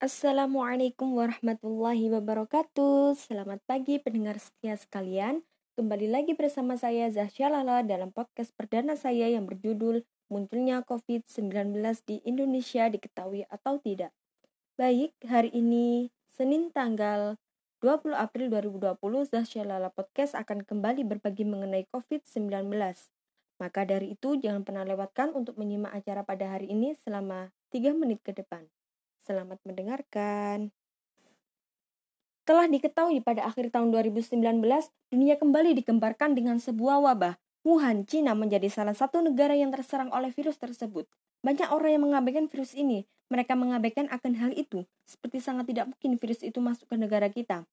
Assalamualaikum warahmatullahi wabarakatuh. Selamat pagi pendengar setia sekalian. Kembali lagi bersama saya Zahsya Lala dalam podcast perdana saya yang berjudul Munculnya COVID-19 di Indonesia diketahui atau tidak. Baik, hari ini Senin tanggal 20 April 2020 Zahsya Lala Podcast akan kembali berbagi mengenai COVID-19. Maka dari itu jangan pernah lewatkan untuk menyimak acara pada hari ini selama 3 menit ke depan. Selamat mendengarkan. Telah diketahui pada akhir tahun 2019, dunia kembali digembarkan dengan sebuah wabah. Wuhan, Cina menjadi salah satu negara yang terserang oleh virus tersebut. Banyak orang yang mengabaikan virus ini. Mereka mengabaikan akan hal itu, seperti sangat tidak mungkin virus itu masuk ke negara kita.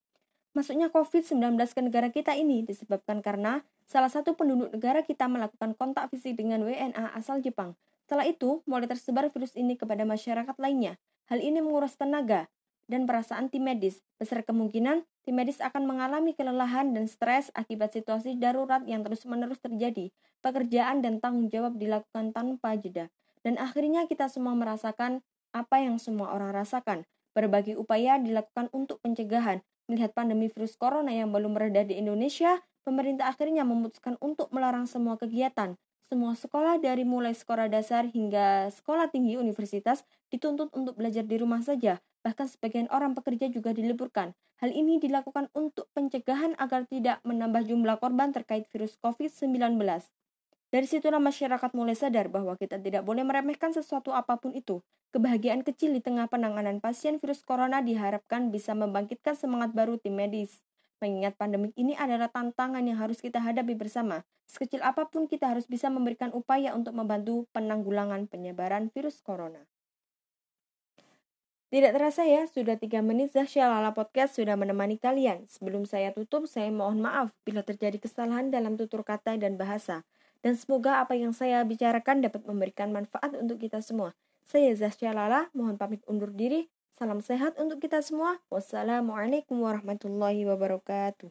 Masuknya COVID-19 ke negara kita ini disebabkan karena salah satu penduduk negara kita melakukan kontak fisik dengan WNA asal Jepang. Setelah itu, mulai tersebar virus ini kepada masyarakat lainnya. Hal ini menguras tenaga dan perasaan tim medis. Besar kemungkinan tim medis akan mengalami kelelahan dan stres akibat situasi darurat yang terus-menerus terjadi. Pekerjaan dan tanggung jawab dilakukan tanpa jeda. Dan akhirnya kita semua merasakan apa yang semua orang rasakan. Berbagai upaya dilakukan untuk pencegahan. Melihat pandemi virus corona yang belum mereda di Indonesia, pemerintah akhirnya memutuskan untuk melarang semua kegiatan, semua sekolah dari mulai sekolah dasar hingga sekolah tinggi universitas dituntut untuk belajar di rumah saja. Bahkan sebagian orang pekerja juga diliburkan. Hal ini dilakukan untuk pencegahan agar tidak menambah jumlah korban terkait virus COVID-19. Dari situlah masyarakat mulai sadar bahwa kita tidak boleh meremehkan sesuatu apa pun itu. Kebahagiaan kecil di tengah penanganan pasien virus corona diharapkan bisa membangkitkan semangat baru tim medis. Mengingat pandemik ini adalah tantangan yang harus kita hadapi bersama. Sekecil apa pun kita harus bisa memberikan upaya untuk membantu penanggulangan penyebaran virus corona. Tidak terasa ya, sudah 3 menit Zahsya Lala Podcast sudah menemani kalian. Sebelum saya tutup, saya mohon maaf bila terjadi kesalahan dalam tutur kata dan bahasa. Dan semoga apa yang saya bicarakan dapat memberikan manfaat untuk kita semua. Saya Zahsya Lala, mohon pamit undur diri. Salam sehat untuk kita semua. Wassalamualaikum warahmatullahi wabarakatuh.